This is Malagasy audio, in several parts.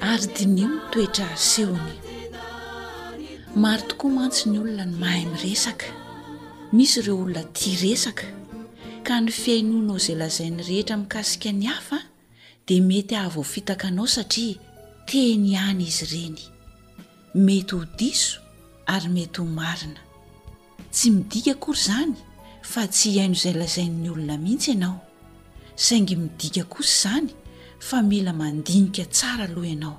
ary diniho ny toetra asehony. Maro tokoa mantsy ny olona no mahay miresaka. Misy ireo olona tia resaka, ka ny fihainoanao izay lazainy rehetra mikasika ny hafa dia mety hahavoafitaka anao satria teny ihany izy ireny. Mety ho diso ary mety ho marina. Tsy midika akory izany fa tsy hihaino izay lazain'ny olona mihitsy ianao, saingy midika kosa izany fa mila mandinika tsara aloha ianao.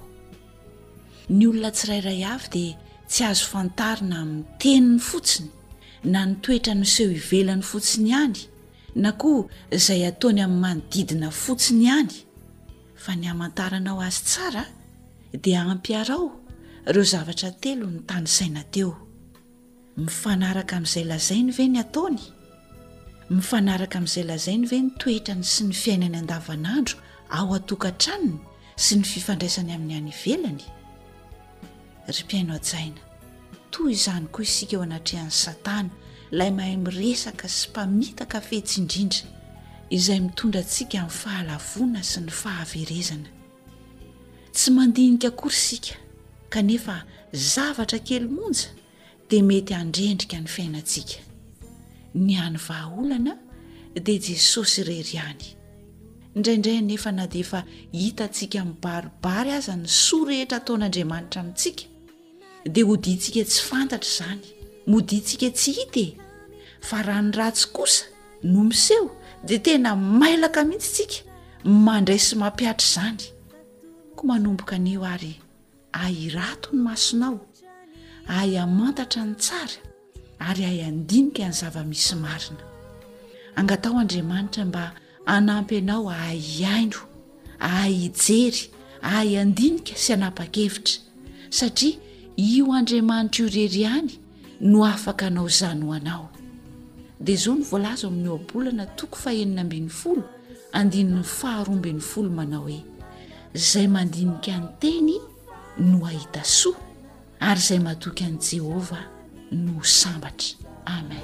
Ny olona tsirairay avy dia tsy azo fantarina amin'ny teniny fotsiny, na ny toetra miseho ivelany fotsiny ihany, na koa izay ataony amin'ny manodidina fotsiny ihany, fa ny hamantaranao azy tsara dia ampiharao ireo zavatra telo nitanisaina teo. Mifanaraka amin'izay lazainy ve ny ataony? Mifanaraka amin'izay lazainy ve ny toetrany sy ny fiainany andavanandro ao an-tokantranony sy ny fifandraisany amin'ny any ivelany? Ry mpihaino hajaina, toy izany koa isika eo anatrehan'i Satana, ilay mahay miresaka sy mpamitaka fetsy indrindra, izay mitondra antsika amin'ny fahalavoana sy ny fahaverezana. Tsy mandinika akory isika, kanefa zavatra kely monja dia mety handrendrika ny fiainantsika. Ny hany vahaolana dia Jesosy irery ihany. Indraindray anefa na dia efa hitantsika mibaribary aza ny soa rehetra ataon'Andriamanitra amintsika, dia hodiantsika tsy fantatra izany, modiantsika tsy hita e! Fa raha ny ratsy kosa, no miseho dia tena mailaka mihitsy tsika mandray sy mampiatra izany ko manomboka anio ary ahy irato ny masonao ahy amantatra ny tsara ary ahy andinika ny zava-misy marina angatao andriamanitra mba anampy anao ahy iaino ahy hijery ahy andinika sy anapa-kevitra satria io andriamanitra io rery any no afaka hanao izany ho anao. Dia izao no voalaza ao amin'ny Ohabolana toko fahenina ambin'ny folo andininy faharoa ambin'ny folo manao hoe izay mandinika ny teny no hahita soa ary izay matoky an'i Jehovah no ho sambatra. Amen.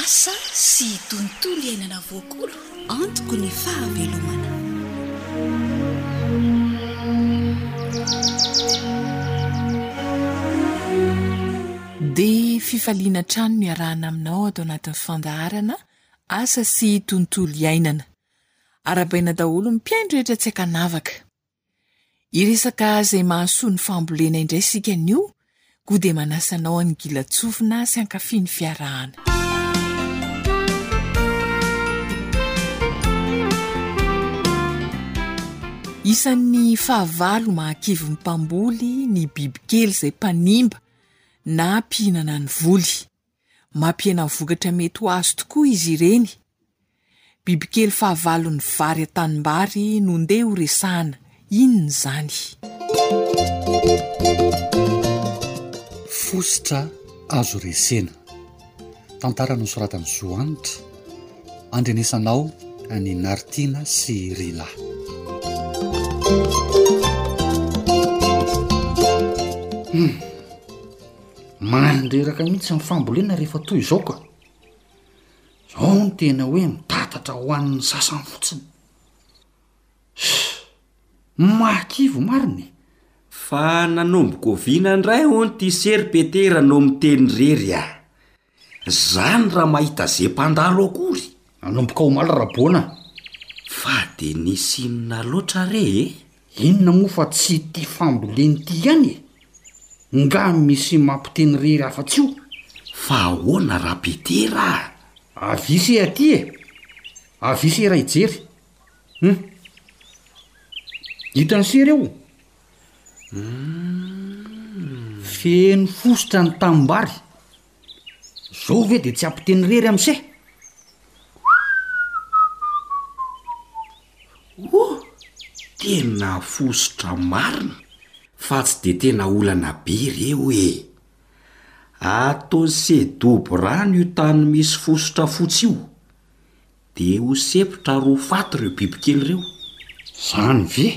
Asa sy tontolo iainana voakolo antoko ny fahavelomana. Dia fifaliana hatrany miarahana aminao ato anatin'ny fandaharana Asa sy tontolo iainana. Arabaina daholo ny mpihaino rehetra tsy ankanavaka. Hiresaka izay mahasoa ny fambolena indray isika anio koa dia manasa anao haningila tsofina sy hankafy ny fiarahana. Isan'ny fahavalo mahakivy ny mpamboly ny bibikely izay mpanimba na mpihinana ny voly. Mampihena vokatra mety ho azo tokoa izy ireny. Bibikely fahavalon'ny vary an-tanimbary no ndeha ho resahana. Inona izany? Fositra azo resena. Tantara nosoratan'i Zo Hanitra, andrenesanao an'i Nartiana sy i Rila. Hum. Mandreraka mihitsy ny fambolena rehefa toy izao ka! Zao no tena hoe mitatatra ho an'ny sasany fotsiny. Mahakivy marina e! Fa nanomboka oviana indray hono ity Seri-Petera no miteny irery a! Zany raha mahita ze mpandalo akory. Manomboka omaly Rabona a! Fa de nisy inona loatra re e? Inona moa fa tsy ity fambolena ity ihany e? Nga misy mampiteny rery hafa tsy io? Fa ahoana ra Petera a! Avia se aty e! Avia se iray hijery! Hum! Hitany se reo! Feno fositra ny tanimbary. Zao ve de tsy ampiteny rery amse? Oh! Tena fositra marina fa tsy de tena olana be reo e! Ato se dobo rano io tany misy fositra fotsy io. De ho sempotra ary ho faty reo bibikely reo. Zany ve?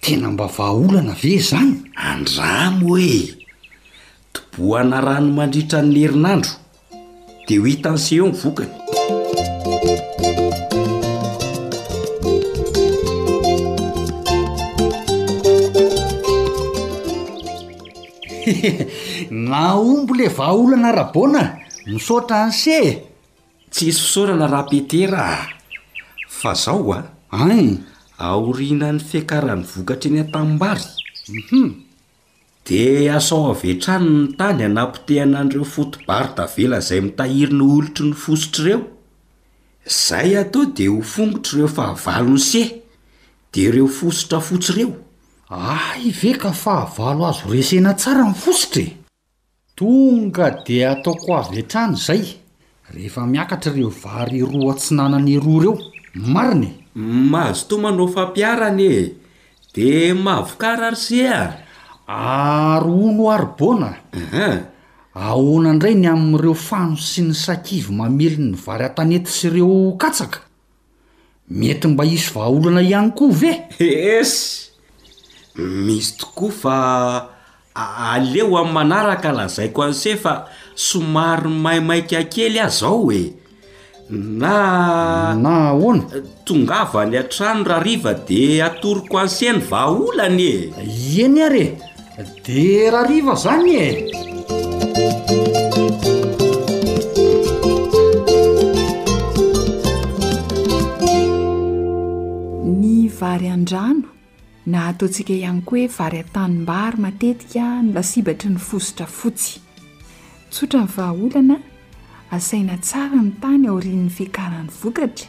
Tena mba vahaolana ve zany? Andramo e! Tobohana rano mandritra ny herinandro de ho hitan'i Sehon ny vokany. Nahomby le vahaolana Rabona a! Misaotra an'Se e! Tsy hisy fisaorana raha Petera a! Fa zao a! An! Aorinan'ny fiakaran'ny vokatry ny an-tanimbary. Hum! Dia asao avy hatrany ny tany hanapotehana an'ireo foto-bary tavela izay mitahiry ny olotry ny fositry ireo. Izay atao dia ho fongotry ireo fahavalo ny se, dia ireo fositra fotsy ireo. Hay ve ka fahavalo azo resena tsara ny fositra e! Tonga dia ataoko avy hatrany izay rehefa miakatra ireo vary roa atsinanana roa ireo. Marina e! Mazotoa manao fampiharana anie e! Dia mahavokara ary se a! Ary hono ary Bona a! Ahoana indray ny amin'ireo fano sy ny sakivy mamely ny vary an-tanety sy ireo katsaka? Mety mba hisy vahaolana ihany koa ve? Yes! Misy tokoa fa aleo amin'ny manaraka lazaiko an'se fa somary maimaika kely aho zao e! Na. Na ahoana? Tongava any an-trano rariva dia atoroko an'se ny vahaolana e! Eny ary e! Dia rariva zany e! vary an-drano na ataontsika ihany koa hoe vary an-tanimbary matetika ny lasibatry ny fositra fotsy. Tsotra ny vahaolana, asaina tsara ny tany aorian'ny fiakaran'ny vokatra.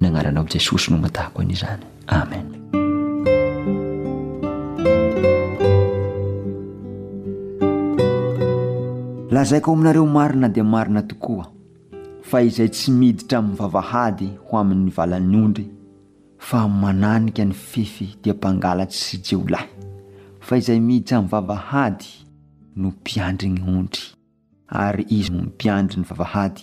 Ny agnaranao Jesosy no amatahako an'izany. Amen. Lazaiko aminareo marina dia marina tokoa fa izay tsy miditra amin'ny vavahady ho amin'ny valan'ondry fa mananika ny fefy dia mpangalatsy sy jiolahy fa izay miditra amin'ny vavahady no mpiandry ny ondry ary izy no mpiandry ny vavahady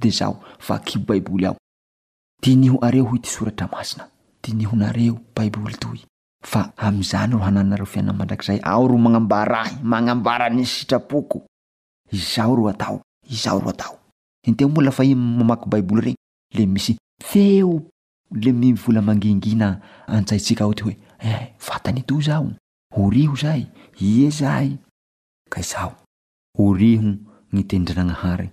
dia izao, vakio Baiboly ao. Diniho areo ity soratra masina. Dinihonareo Baiboly toy. Fa amin'izany ro hananareo fiainana mandrakizay, aho ro magnambara ahy, magnambara ny sitrapoko. Izao ro atao, izao ro atao. Inty moa lafa i mamaky Baiboly regny, le misy feo le mivola mangingina antsaintsika ao ty hoe, eh, vatan'itoa zaho, oriho zay, ie zahay. Ka izao, oriho gny tenin-dRagnahare,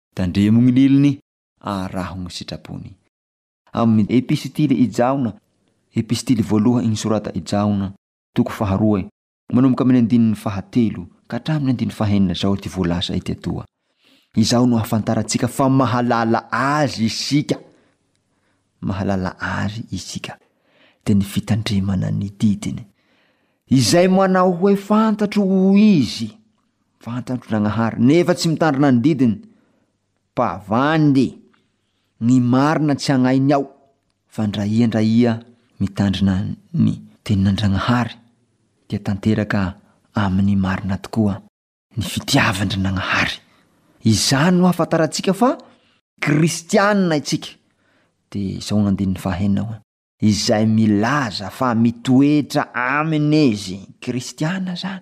Tandremo gny liliny, araho gny sitrapony. Amy ny Episitily i Jaona, Episitily voaloha y nisorata i Jaona, toko faharoa e, manomboka amy ny andininy fahatelo ka hatramy ny andininy fahenina zao ty voalaza ety atoa. Izao no ahafantarantsika fa mahalala Azy isika. Mahalala Azy isika, dia ny fitandremana ny didiny. Izay manao hoe fantatro Izy, Fantandronagnahary, nefa tsy mitandrina ny didiny, pa vandy gny marina tsy agnainy ao, fa ndra ia ndra ia mitandrina ny Tenin'Andragnahary dia tanteraka amin'ny marina tokoa ny fitiavan-dRnagnahary. Izany no ahafantarantsika fa Kristiana itsika, dia izao gny andininy fahaenina hoe, Izay milaza fa mitoetra amine zy Kristiana zany,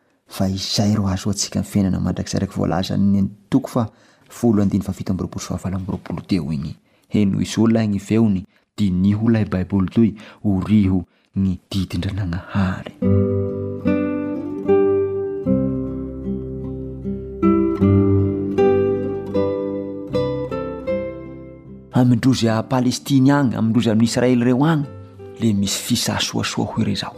Fa izay ro ahazoantsika ny fiainana mandrakizay araka voalazan' ny toko faha folo andiny faha fito amby roapolo sy faha valo amby roapolo teo iny. Henoy soa lahy ny feony, diniho ilay Baiboly toy, oriho ny didin-dRanagnahary. Amin-drozy a Palestiny agny, amin-drozy amin'i Israely ireo agny, le misy fisaha soasoa hoy re izao.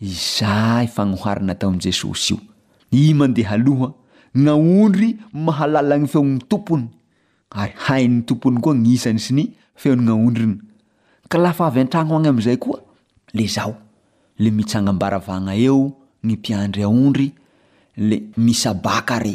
Izay fagnoharana ataon'i Jesosy io. I mandeha aloha na ondry mahalala gny feon'ny tompony, ary hain'ny tompony koa gny isany sy ny feon'ny aondriny. Ka lafa avy an-tragno agny amizay koa, le zaho, le mitsanga am-baravagna eo gny mpiandry aondry, le misabaka re.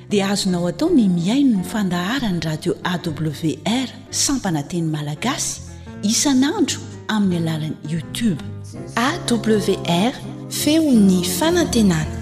dia azonao atao ny mihaino ny fandaharan'ny radio awr sampana teny malagasy isan'andro amin'ny alalan'ny youtube awr feon'ny fanantenana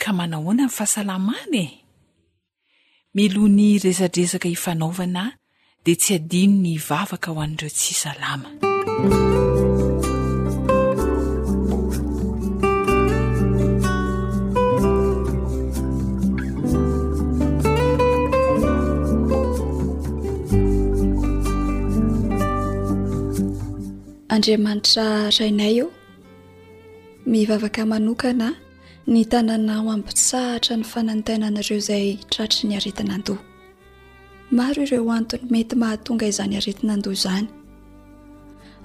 Ka manahoana ny fahasalamana e? Miloha ny resadresaka hifanaovana dia tsy adino ny hivavaka ho an'ireo tsy salama. Andriamanitra Rainay ô! Mivavaka manokana ny tananao hampitsahatra ny fanaintainan'ireo izay tratry ny aretin'andoha. Maro ireo antony mety mahatonga izany aretin'andoha izany.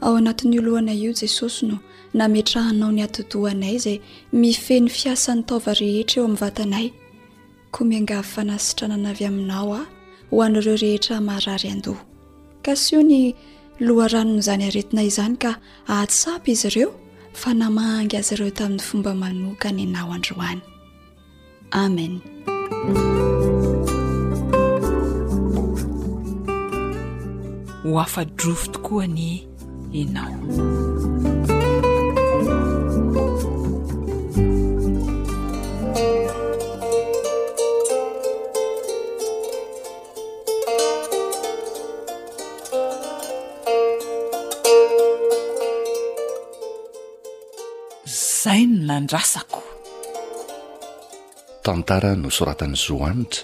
Ao anatin'io lohana io Jesosy no nametrahanao ny atidohanay izay mifehy ny fiasan'ny taova rehetra eo amin'ny vatanay. Koa miangavy fanasitranana avy Aminao aho ho an'ireo rehetra marary an-doha. Kasio ny loharanon-izany aretina izany ka ahatsapa izy ireo fa namangy azy ireo tamin'ny fomba manokana Ianao androany. Amen. ho afa-drofy tokoa anie. Zay no nandrasako. Tantara nosoratan'i Zo Hanitra.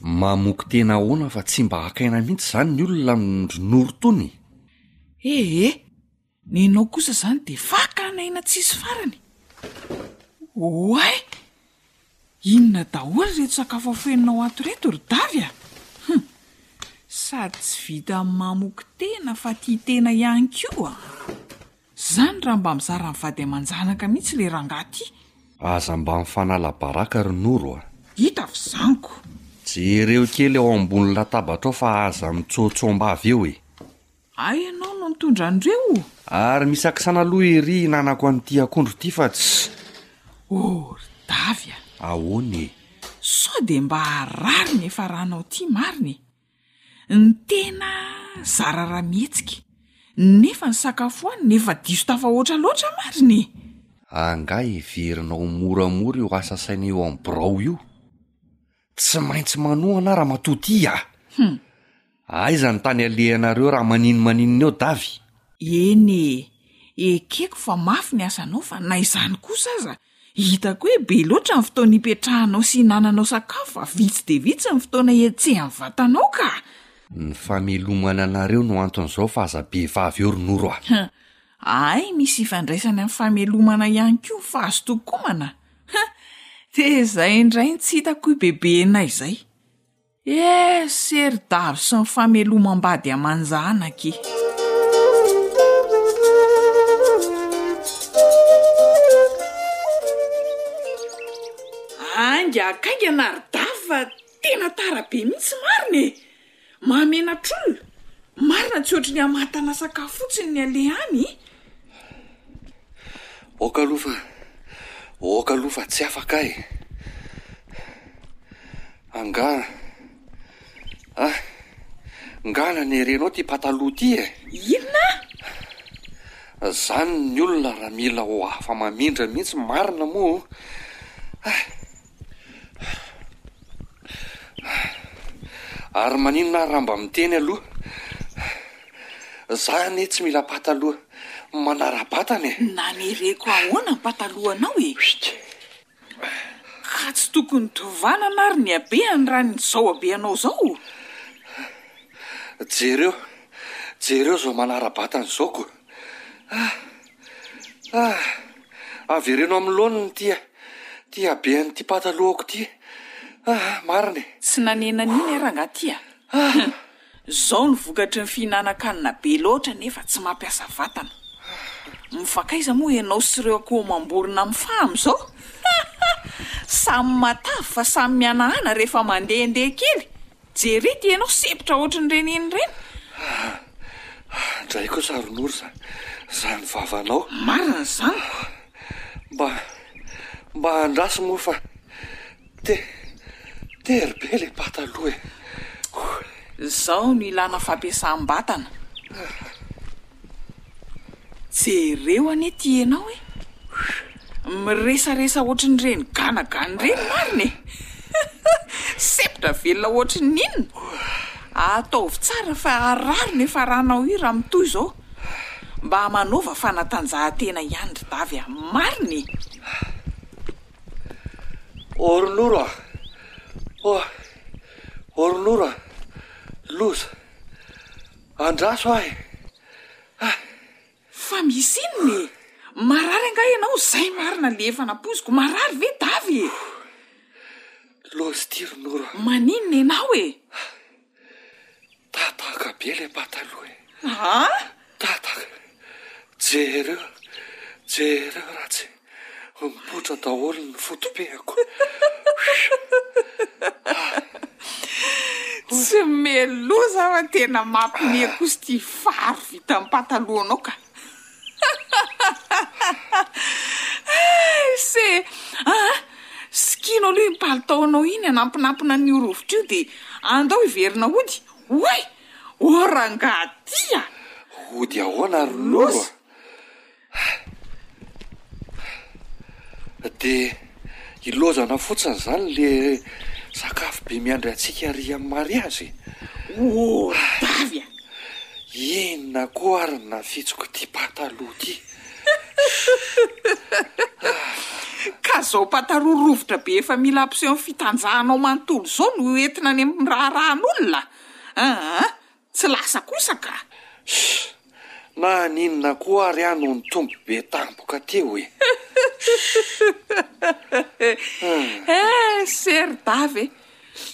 Mamoky tena ahoana fa tsy mba haka aina mihitsy izany ny olona ry Noro tony? Ee! Nenao kosa izany dia fakana aina tsisy farany! Oay! Inona daholo ireto sakafo afeninao ato ireto ry Davy a! Hum! Sady tsy vitan'ny mamoky tena fa tia tena ihany koa! Zany raha mba mizara ny vady aman-janaka mihitsy le rangahy ty. Aza mba mifanala baraka ry Noro a. Hita avy zany ko. Jereo kely ao ambony latabatra ao fa aza mitsôtsômbavy eo e. Hay ianao no nitondra an'ireo? Ary misakisana aloha ery hinanako an'ity akondro ity fa tsy. Oh ry Davy a. Ahoana e? Sao dia mba harary ny hiafaranao ity marina e. Ny tena zara raha mihetsika. Nefa ny sakafo hohanina efa diso tafahoatra loatra marina e! Angaha heverinao moramora io asa saina eo amin'ny birao io? Tsy maintsy manohana aho ramatoa ty a! Hum! Aiza ny tany alehanareo raha maninomaninona eo davy? Eny e! Ekeko fa mafy ny asanao fa na izany kosa aza Hitako hoe be loatra ny fotoana ipetrahanao sy ihinananao sakafo fa vitsy dia vitsy ny fotoana ihetsehan'ny vatanao ka! Ny famelomana anareo no anton'izao fa aza be vava eo ry Noro a! Huh! Ahay misy ifandraisany amin'ny famelomana ihany koa fa azo tokomana! Huh! Dia izay indray no tsy hitako io bebenay izay! Eh sery daro sy ny famelomam-bady aman-janaka e! Ainga kaingana ary daro fa tena tara be mihitsy marina e! Mahamenatr'olona, marina tsy ohatry ny hamantana sakafo fotsiny ny aleha any. Aoka aloha fa, aoka aloha fa tsy afaka aho e. Angaha, ah, angaha nanerenao ity pataloha ity e? Inona? Zany ny olona raha mila ho afa-mamindra mihitsy marina moa o. Ah. Ary maninona ary raha mba miteny aloha? Za anie tsy mila pataloha, manara-batana e! Nanereko ahoana ny patalohanao e? Huit. Ka tsy tokony tovanana ary ny habeany raha ny zao habeanao zao? Jereo, jereo zao manara-batana zao ko! Ah! Avereno amin'ny laoniny ity ah! Ity habean'ity patalohako ity ah! Marina e! Tsy nanena an'iny ah rangahy ity ah! Ah! Zao no vokatry ny fihinanan-kanina be loatra nefa tsy mampiasa vatana. Mifankaiza moa ianao sy ireo akoho mamborona mifaha amin'izao? Samy matavy fa samy mihanahana rehefa mandehandeha kely. Jerry ity ianao sempotra ohatry ny reniny ireny. Dray kosa ry Noro za, zany vavanao. Marina ny zaniko. Mba, mba andraso moa fa te, tery be le pataloha e. Zao no ilana fampiasam-batana. Jereo anie ity ianao e! Miresaresa ohatry ny reny ganagany reny marina e! Sempotra velona ohatry ny inona? Ataovy tsara fa harary no efa ranao io raha mitohy izao. Mba manaova fanatanjahantena ihany ry Davy a! Marina e! Orloro a! Ohh! Orloro a! Loza! Andraso ahy e! ah. Fa misy inona e? Marary angaha ianao? Zay marina le efa nampoiziko, marary ve Davy e? Lozy ty ry Noro. Maninona ianao e? Tataka be le pataloha e. Ah? Tataka. Jereo, jereo ratsy. Mipoitra daholo ny fotopehako. Tsy meloa za fa tena mampime kosa ity fary vita amin'ny patalohanao ka. Se, aa, sikino aloha iny palitaonao iny anampinampina an'io rovitra io dia andao hiverina hody. Oay! O rangahy ty a! Hody ahoana ary Noro a? Dia ilaozana fotsiny izany ilay sakafo be miandry antsika ary amin'ny mariazy e! Ory tavy a! Inona koa ary no nafitsiko ity pataloha ity? Ka izao pataloha rovitra be efa mila ampiseho ny fitanjahanao manontolo izao no ho entina any amin'ny raharahan'olona? Aa! Tsy lasa kosa ka! Hhh! Na haninona koa ary aho no nitombo be tampoka teo e! Hhhhhhh! Eh! Sery Dave e!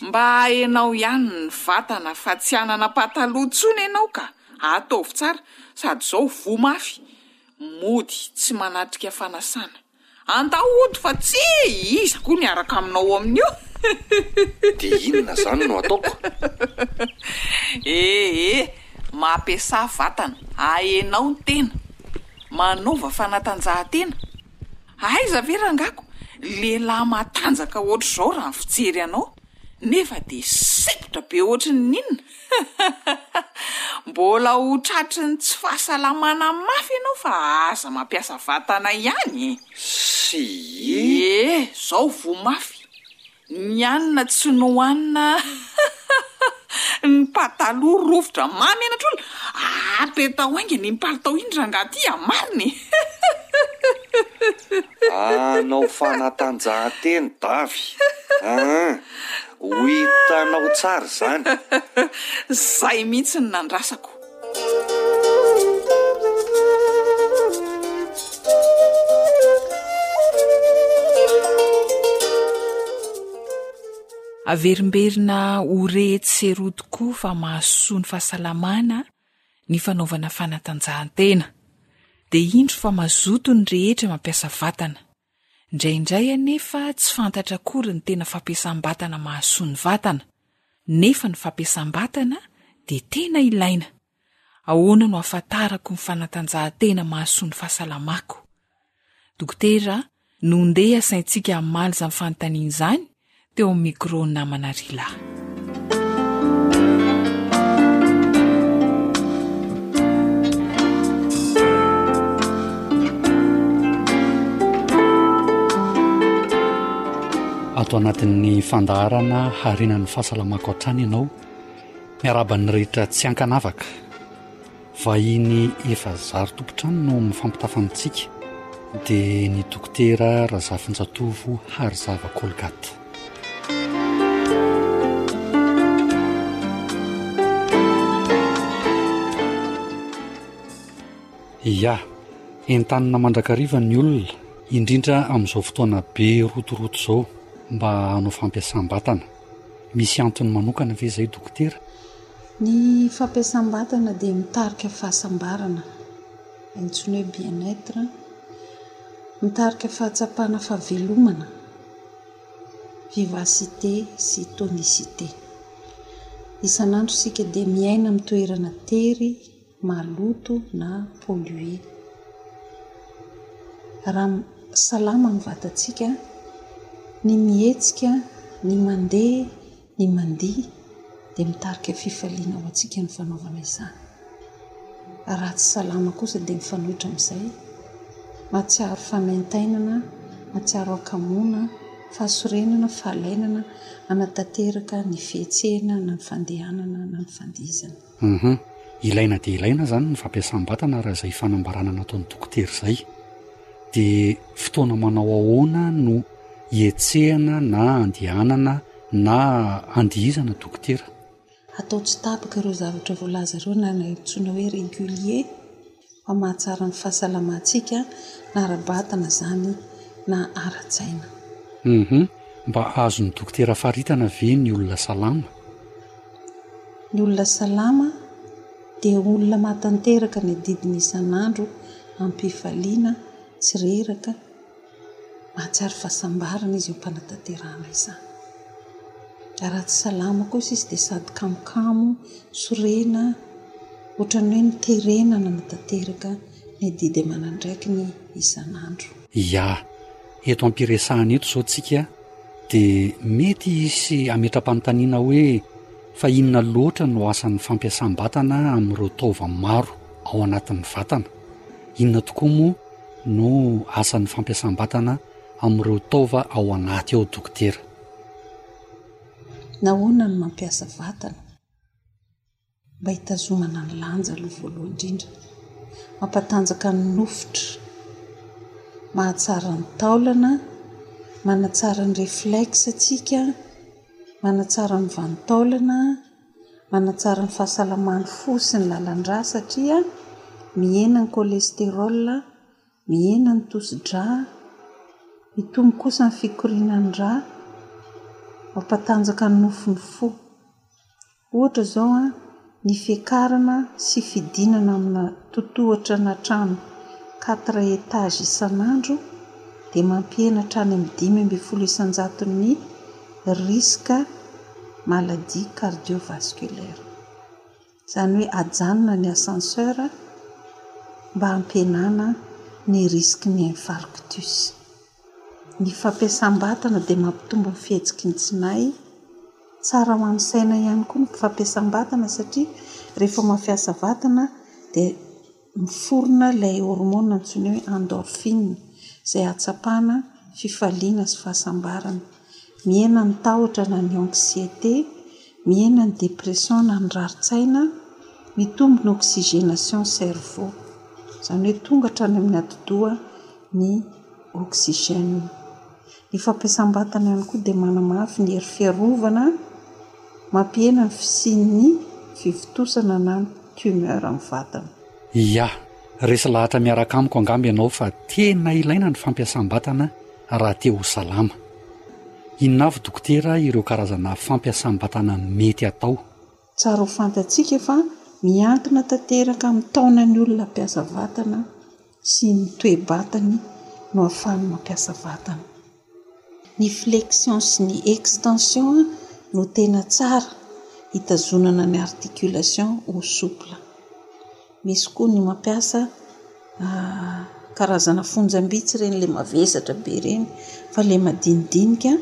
Mba ahenao ihany ny vatana fa tsy hanana pataloha intsony ianao ka! Ataovy tsara sady izao voa mafy! Mody tsy manatrika fanasana. Andao hody fa tsy iza koa miaraka aminao ao amin'io. De inona zany no ataoko? Ee, mampiasà vatana, ahenao ny tena, manaova fanatanjahantena. Aiza ve rangako, lehilahy matanjaka ohatr'izao raha ny fijery anao. Nefa dia sempotra be ohatry ny inona? Mbola ho tratry ny tsy fahasalamana mafy ianao fa aza mampiasa vatana ihany e! Syyy! Ee, zao voa mafy, ny hanina tsy nohanina ny pataloha rovitra mamy an atrona, apetaho haingana iny palitao iny rangahy ty a! marina e! Hanao fanatanjahanteny Davy an! Ho hitanao tsara izany! Izay mihitsy no nandrasako. Averimberina ho re etsy sy eroa tokoa fa mahasoa ny fahasalamana. ny fanaovana fanatanjahantena, dia indro fa mazoto ny rehetra mampiasa vatana. Indraindray anefa tsy fantatra akory ny tena fampiasam-batana mahasoa ny vatana, nefa ny fampiasam-batana dia tena ilaina. Ahoana no ahafantarako ny fanatanjahantena mahasoa ny fahasalamako? Dokotera no ndeha asaintsika hamaly izany fanontaniana izany teo amin'ny micro namana Rila. ato anatin'ny fandaharana harinan'ny fahasalamako hatrany ianao miaraba ny rehetra tsy ankanavaka Vahiny efa zary tompon-trano no mifampitafa amintsika dia ny Dokotera Razafinjatovo Harizava Colgate. Ia, entanina mandrakariva ny olona, indrindra amin'izao fotoana be rotoroto izao mba hanao fampiasam-batana. Misy antony manokana ve izay Dokotera? Ny fampiasam-batana dia mitarika fahasambarana, antsoina hoe bien être, mitarika fahatsapana fahavelomana, vivacité sy tonicité. Isan'andro isika dia miaina amin'ny toerana tery, maloto na pollué. Raha salama ny vatantsika, ny mihetsika, ny mandeha. Ny mandihy dia mitarika fifaliana ho antsika ny fanaovana izany. Raha tsy salama kosa dia mifanohitra amin'izay, mahatsiaro fanaintainana, mahatsiaro hakamoana, fahasorenana, fahalainana hanatanteraka ny fihetsehana na ny fandehanana na ny fandihizana. Uhum. Ilaina dia ilaina izany ny fampiasam-batana raha izay fanambarana nataon'ny dokotera izay. Dia fotoana manao ahoana no ietsehana na andehanana na andihizana dokotera? Atao tsy tapaka ireo zavatra voalaza ireo na antsoina hoe régulier fa mahatsara ny fahasalamantsika na ara-batana izany na ara-tsaina. Humm mba azon'ny dokotera faritana ve ny olona salama? Ny olona salama dia olona mahatanteraka ny adidiny isan'andro am-pifaliana, tsy reraka, Mahatsiaro fahasambarana izy eo am-panatanterahana izany. Raha tsy salama kosa izy dia sady kamokamo, sorena, ohatran'ny hoe miterena nanatanteraka ny adidy aman'andraikiny isan'andro. Ia, eto am-piresahana eto izao tsika dia mety hisy hametra-panontaniana hoe fa inona loatra no asan'ny fampiasam-batana amin'ireo taova maro ao anatin'ny vatana? Inona tokoa moa no asan'ny fampiasam-batana amin'ireo taova ao anaty ao dokotera. Nahoana no mampiasa vatana? Mba hitazomana ny lanja aloha voalohany indrindra. Mampatanjaka ny nofotra, mahatsara ny taolana, manatsara ny reflex-tsika, manatsara ny vanin-taolana, Manatsara ny fahasalaman'ny fo sy ny lalan-dra satria mihena ny cholestérol, mihena ny tosi-dra, mitombo kosa ny fikoriana ny ra, mampatanjaka ny nofon'ny fo. Ohatra izao an, ny fiakarana sy fidinana amina totohatra na trano quatre étages isan'andro dia mampihena hatrany amin'ny dimy ambin'ny folo isan-jaton'ny. risques maladie cardiovasculaire. Izany hoe ajanona ny ascenseur mba hampihenana ny risque ny infarctus. Ny fampiasam-batana dia mampitombo ny fihetsiky ny tsinay. Tsara ho an'ny saina ihany koa ny fampiasam-batana satria rehefa mampiasa vatana dia Miforona ilay hormone antsoina hoe endorphine izay ahatsapana fifaliana sy fahasambarana. Mihena ny tahotra na ny anxiété, mihena ny dépression na ny rarin-tsaina, mitombo ny oxygénation cerveau. Izany hoe tonga hatrany amin'ny atidoha ny oxygène. Ny fampiasam-batana ihany koa dia manamafy ny hery fiarovana, mampihena ny fisian'ny fivontosana na ny tumeur amin'ny vatana. Ia. Resy lahatra miaraka amiko angamba ianao fa tena ilaina ny fampiasam-batana raha te ho salama. Inona avy dokotera ireo karazana fampiasam-batana mety atao? Tsara ho fantatsika fa miankina tanteraka amin'ny taonan'ny olona mpiasa vatana sy ny toe-batany no ahafahany mampiasa vatana. Ny flexion sy ny extension no tena tsara hitazonana ny articulation ho souple. Misy koa ny mampiasa karazana fonjam-bitsy ireny ilay mavesatra be ireny fa ilay madinidinika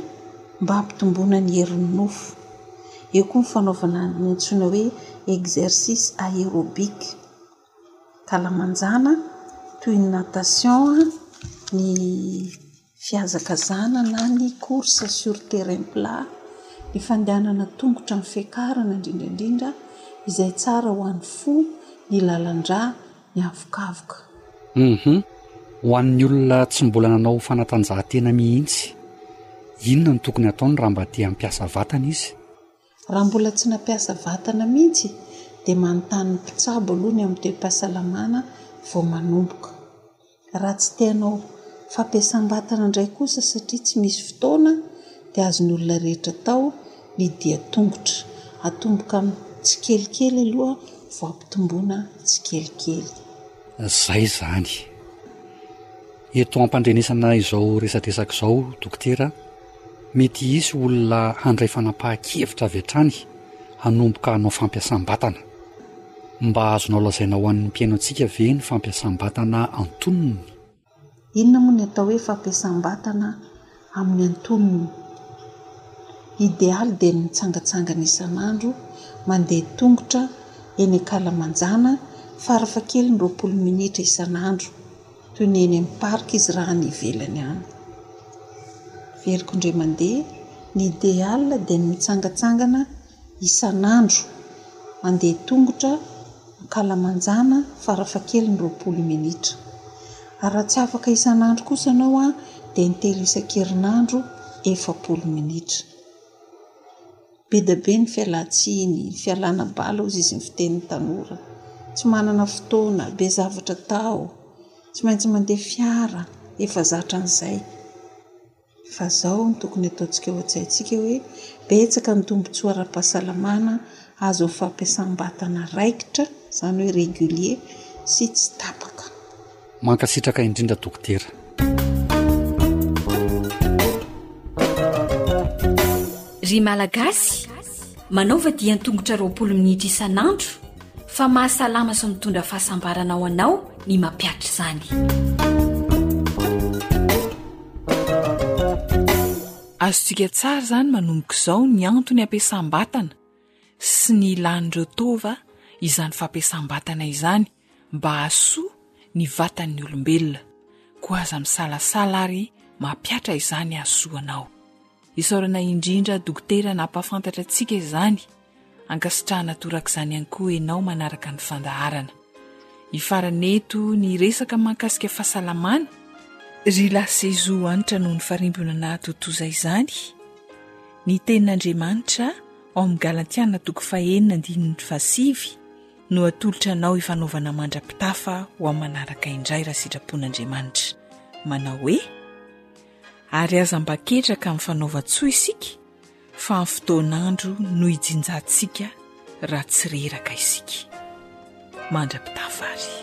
mba hampitomboana ny herin'ny nofo. Eo koa ny fanaovana ny antsoina hoe exercice aérobik, ankalamanjana, toy ny natation, ny fihazakazahana na ny course sur terrain plat, ny fandehanana an-tongotra amin'ny fiakarana indrindra indrindra izay tsara ho an'ny fo, ny lalan-drà, ny havokavoka. Humm, ho an'ny olona tsy mbola nanao fanatanjahantena mihitsy, inona no tokony hataony raha mba te hampiasa vatana izy? Raha mbola tsy nampiasa vatana mihitsy dia manontany ny mpitsabo aloha ny amin'ny toe-pahasalamana vao manomboka. Raha tsy te hanao fampiasam-batana indray kosa satria tsy misy fotoana dia azon'ny olona rehetra atao ny dia tongotra. Atomboka amin'ny tsikelikely aloha vao ampitomboina tsikelikely. Izay izany. Eto ampandrenesana izao resadresaka izao Dokotera, mety hisy olona handray fanapahan-kevitra avy hatrany hanomboka hanao fampiasam-batana. Mba azonao lazaina ho an'ny mpihaino antsika ve ny fampiasam-batana antonony? Inona moa ny atao hoe fampiasam-batana Amin'ny antonony, Idealy dia ny mitsangatsangana isan'andro mandeha tongotra eny ankalamanjana farafahakeliny roapolo minitra isan'andro toy ny eny amin'ny parc izy raha any ivelany any. Averiko indray mandeha, Ny idealy dia ny mitsangatsangana isan'andro, mandeha tongotra ankalamanjana farafahakeliny roapolo minitra. Ary raha tsy afaka isan'andro kosa ianao dia intelo isan-kerinandro efapolo minitra. Be dia be ny fialantsiny, fialana bala hoy izy ny fitenin'ny tanora. Tsy manana fotoana, be zavatra atao, tsy maintsy mandeha fiara, efa zatra an'izay. Fa izao no tokony ataontsika ao an-tsaintsika hoe betsaka ny tombontsoa ara-pahasalamana azo amin'ny fampiasam-batana raikitra, izany hoe régulier, sy tsy tapaka. Mankasitraka indrindra Dokotera. Ry Malagasy, manaova dian-tongotra roapolo minitra isan'andro fa mahasalama sy mitondra fahasambarana ho anao ny mampihatra izany azontsika tsara izany manomboka izao ny antony ampiasam-batana sy ny ilan'ireo tova izany fampiasam-batana izany mba hasoa ny vatan'ny olombelona koa aza misalasala ary mampihatra izany azoanao Isaorana indrindra Dokotera nampahafantatra antsika izany, ankasitrahana torak'izany ihany koa enao manaraka ny fandaharana. Hifarana eto ny resaka mahakasika fahasalamana. Ry lase zo hanitra noho ny farimbona nahatotoza izany, ny tenin'Andriamanitra ao amin'ny Galantiana toko fahenina andininy fahasivy no atolotra anao hifanaovana mandra-pitafa ho amin'ny manaraka indray raha sitrapon'Andriamanitra. Manao hoe. Ary aza mba ketraka amin'ny fanaovan-tsoa isika fa ny fotoan'andro no hijinjantsika raha tsy reraka isika. Mandra-pitafa àry.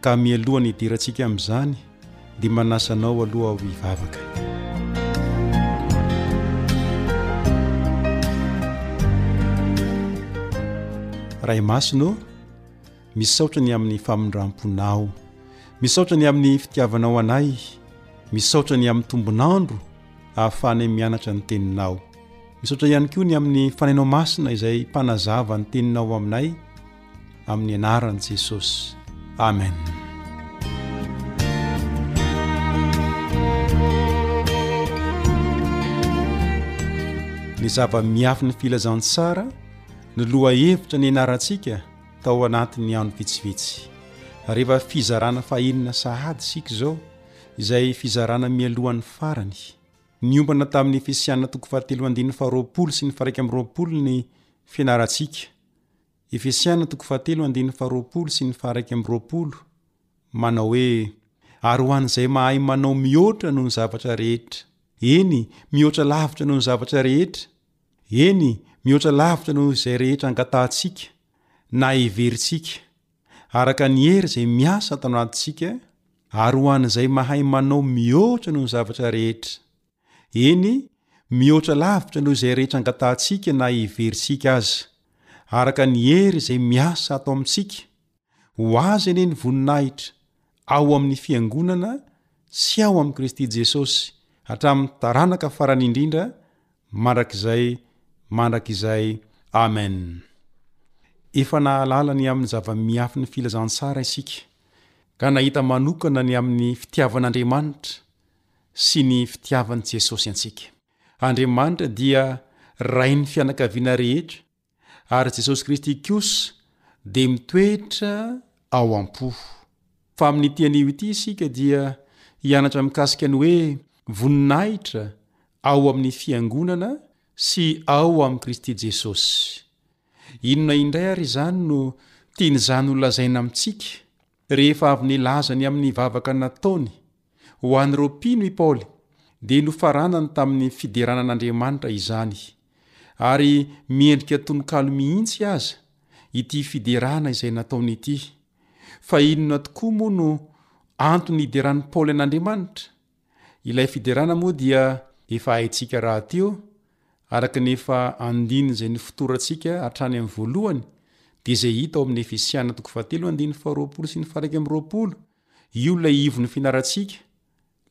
Ka mialohan'ny hidirantsika amin'izany dia manasa anao aloha aho hivavaka. Ray Masina ô, misaotra ny amin'ny famindram-ponao, misaotra ny amin'ny fitiavanao anay, misaotra ny amin'ny tombon'andro ahafahanay mianatra ny teninao. Misaotra ihany koa ny amin'ny fanainao masina izay mpanazava ny teninao aminay. amin'ny anaran'i Jesosy. Amen. ny zava-miafiny filazantsara ny loha hevitra ny anarantsika tao anatin'ny andro vitsivitsy rehefa fizarana fahenina sahady sika izao izay fizarana mialohan'ny farany niombana tamin'ny fisiana toko fahatelo andininy faharoapolo sy ny faraika amin'nyroapolo ny fianarantsika Efesiana toko fahatelo andininy faharoapolo sy ny faharaika amby roapolo manao hoe, Ary ho an'izay mahay manao mihoatra noho ny zavatra rehetra, eny, mihoatra lavitra noho ny zavatra rehetra, eny, mihoatra lavitra noho izay rehetra angatahantsika na heverintsika, araka ny hery izay miasa ato anatintsika, ary ho an'izay mahay manao mihoatra noho ny zavatra rehetra. Eny, mihoatra lavitra noho izay rehetra angatahantsika na heverintsika aza. Araka ny hery izay miasa ato amintsika, ho Azy anie ny voninahitra, ao amin'ny Fiangonana sy ao amin'i Kristy Jesosy, hatramin'ny taranaka farany indrindra, mandrakizay mandrakizay. Amen. Efa nahalala ny amin'ny zava-miafin'ny filazantsara isika, ka nahita manokana ny amin'ny fitiavan'Andriamanitra, sy ny fitiavan'i Jesosy antsika. Andriamanitra dia Rain'ny fianakaviana rehetra, ary Jesosy Kristy kosa dia mitoetra ao am-po. Fa amin'ity anio ity isika dia hianatra mikasika ny hoe voninahitra ao amin'ny Fiangonana sy ao amin'i Kristy Jesosy. Inona indray ary izany no tian'izany holazaina amintsika? Rehefa avy nilaza ny amin'ny vavaka nataony ho an'ireo mpino i Paoly, dia nofaranany tamin'ny fiderana an'Andriamanitra izany, ary miendrika tononkalo mihitsy aza ity fiderana izay nataony ity. Fa inona tokoa moa no antony nideran'i Paoly an'Andriamanitra? Ilay fiderana moa dia efa haintsika rahateo, araka ny efa andinin'izay nifotorantsika hatrany amin'ny voalohany, dia izay hita ao amin'ny Efesiana toko fahatelo andininy faharoapolo sy ny faha-iraika amby roapolo, io ilay ivon'ny fianarantsika,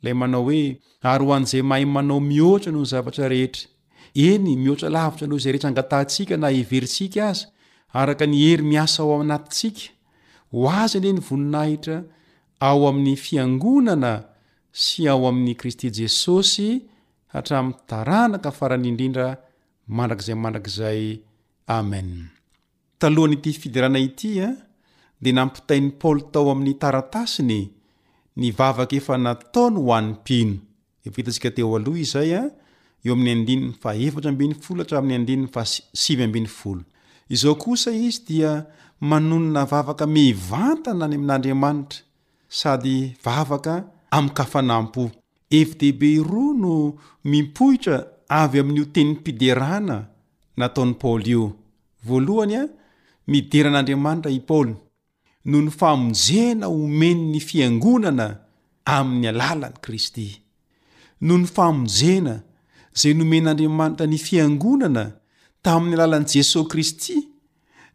ilay manao hoe, Ary ho an'izay mahay manao mihoatra noho ny zavatra rehetra, eny, mihoatra lavitra noho izay rehetra angatahantsika na heverintsika aza, araka ny hery miasa ao anatintsika, ho Azy anie ny voninahitra ao amin'ny Fiangonana sy ao amin'i Kristy Jesosy hatramin'ny taranaka farany indrindra mandrakizay mandrakizay. Amen. Talohan'ity fiderana ity dia nampitain'i Paoly tao amin'ny taratasiny ny vavaka efa nataony ho an'ny mpino. Efa hitantsika teo aloha izay eo amin'ny andininy fahaefatra ambin'ny folo hatramin'ny andininy fahasivy ambin'ny folo. Izao kosa izy dia manonona vavaka mivantana any amin'Andriamanitra sady vavaka amin-kafanam-po. Hevi-dehibe roa no mimpoitra avy amin'io tenim-piderana nataon'i Paoly io. Voalohany, midera an'Andriamanitra i Paoly, noho ny famonjena omen'ny Fiangonana amin'ny alalan'i Kristy. Noho ny famonjena izay nomen'Andriamanitra ny Fiangonana tamin'ny alalan'i Jesoa Kristy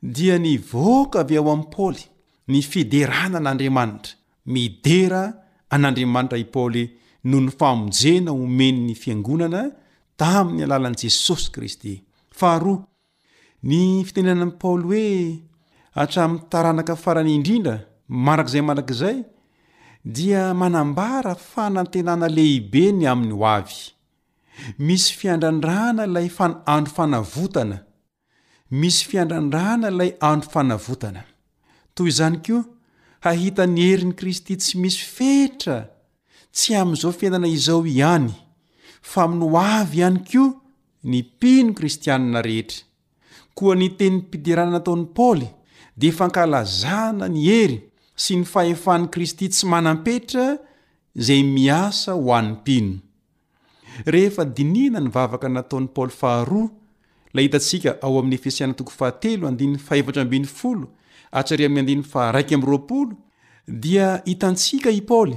dia nivoaka avy ao amin'i Paoly ny fiderana an'Andriamanitra. Midera an'Andriamanitra i Paoly noho ny famonjena omen'ny Fiangonana tamin'ny alalan'i Jesosy Kristy. Faharoa, Ny fitenenan'i Paoly hoe hatramin'ny taranaka farany indrindra mandrakizay mandrakizay dia manambara fanantenana lehibe ny amin'ny hoavy. Misy fiandrandrahana ilay fan andro fanavotana. Misy fiandrandrahana ilay andro fanavotana. Toy izany koa, hahita ny herin'i Kristy tsy misy fetra tsy amin'izao fiainana izao ihany fa amin'ny hoavy ihany koa ny mpino kristianina rehetra. Koa ny tenim-piderana nataon'i Paoly dia fankalazana ny hery sy ny fahefan'i Kristy tsy manam-petra izay miasa ho an'ny mpino. Rehefa dinihina ny vavaka nataon'i Paoly faharoa, ilay hitantsika ao amin'ny Efesiana toko fahatelo andininy fahefatra ambin'ny folo hatrary amin'ny andininy faharaika amby roapolo, dia hitantsika i Paoly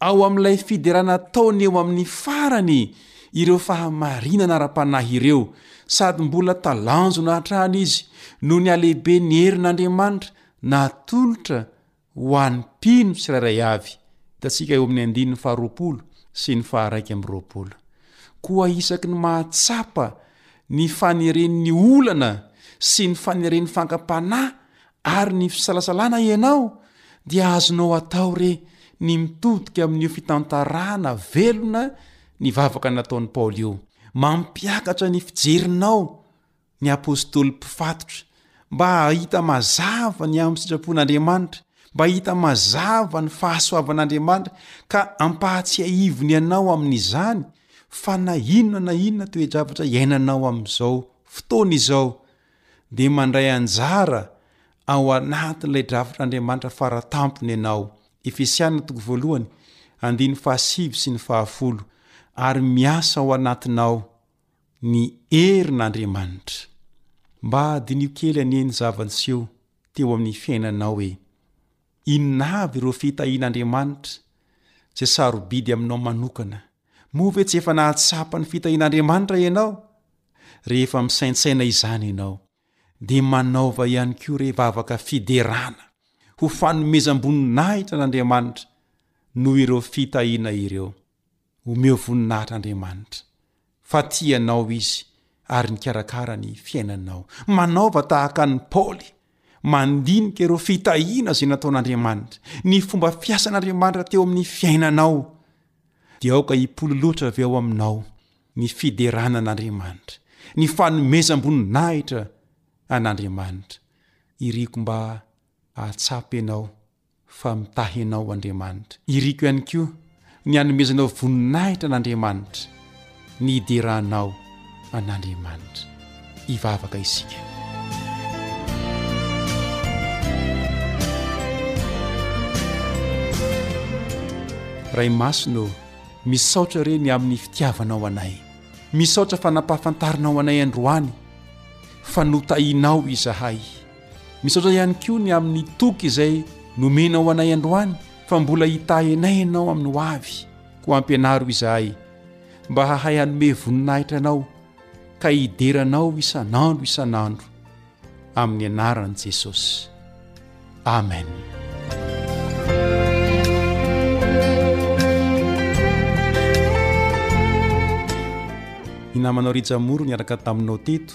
Ao amin'ilay fiderana ataony eo amin'ny farany ireo fahamarinana ara-panahy ireo, sady mbola talanjona hatrany izy noho ny halehiben'ny herin'Andriamanitra natolotra ho an'ny mpino tsirairay avy, hitantsika eo amin'ny andininy faharoapolo sy ny faharaika amby roapolo. Koa isaky ny mahatsapa ny faneren'ny olana sy ny faneren'ny fankam-panahy Ary ny fisalasalana ianao dia azonao atao re ny mitodika amin'io fitantarana velona ny vavaka nataon'i Paoly io. Mampiakatra ny fijerinao ny apostoly mpifatotra mba hahita mazava ny amin'ny sitrapon'Andriamanitra, mba hahita mazava ny fahasoavan'Andriamanitra ka ampahatsiahiviny anao amin'izany fa na inona na inona toe-javatra iainanao amin'izao fotoana izao dia mandray anjara ao anatin'ilay drafitr'Andriamanitra fara tampony ianao, Efesiana toko voalohany, andininy fahasivy sy ny fahafolo, ary miasa ao anatinao ny herin'Andriamanitra. Mba diniho kely anie ny zava-niseho teo amin'ny fiainanao e! Inona avy ireo fitahian'Andriamanitra izay sarobidy aminao manokana? Moa ve tsy efa nahatsapa ny fitahian'Andriamanitra ianao? Rehefa misaintsaina izany ianao, dia manaova ihany koa re vavaka fiderana ho fanomezam-boninahitra an'Andriamanitra noho ireo fitahiana ireo. Omeo voninahitra Andriamanitra fa tia anao izy ary nikarakara ny fiainanao. Manaova tahaka an'i Paoly. mandinika ireo fitahiana izay nataon'Andriamanitra, ny fomba fiasan'Andriamanitra teo amin'ny fiainanao, dia aoka hipololotra avy ao aminao ny fiderana an'Andriamanitra, ny fanomezam-boninahitra an'Andriamanitra. Iriko mba ahatsapa ianao fa mitahy Ianao, Andriamanitra. Iriko ihany koa ny hanomezanao voninahitra an'Andriamanitra, ny hideranao an'Andriamanitra. Hivavaka isika. Ray Masina ô, misaotra re ny amin'ny fitiavanao anay. Misaotra fa nampahafantarinao anay androany fa notahinao izahay. Misaotra ihany koa ny amin'ny toky izay nomenao anay androany fa mbola hitahy anay ianao amin'ny ho avy. Koa ampianaro izahay mba hahay hanome voninahitra anao ka hidera anao isan'andro isan'andro. Amin'ny anaran'i Jesosy. Amen. Ny namanao Rija Moro niaraka taminao teto.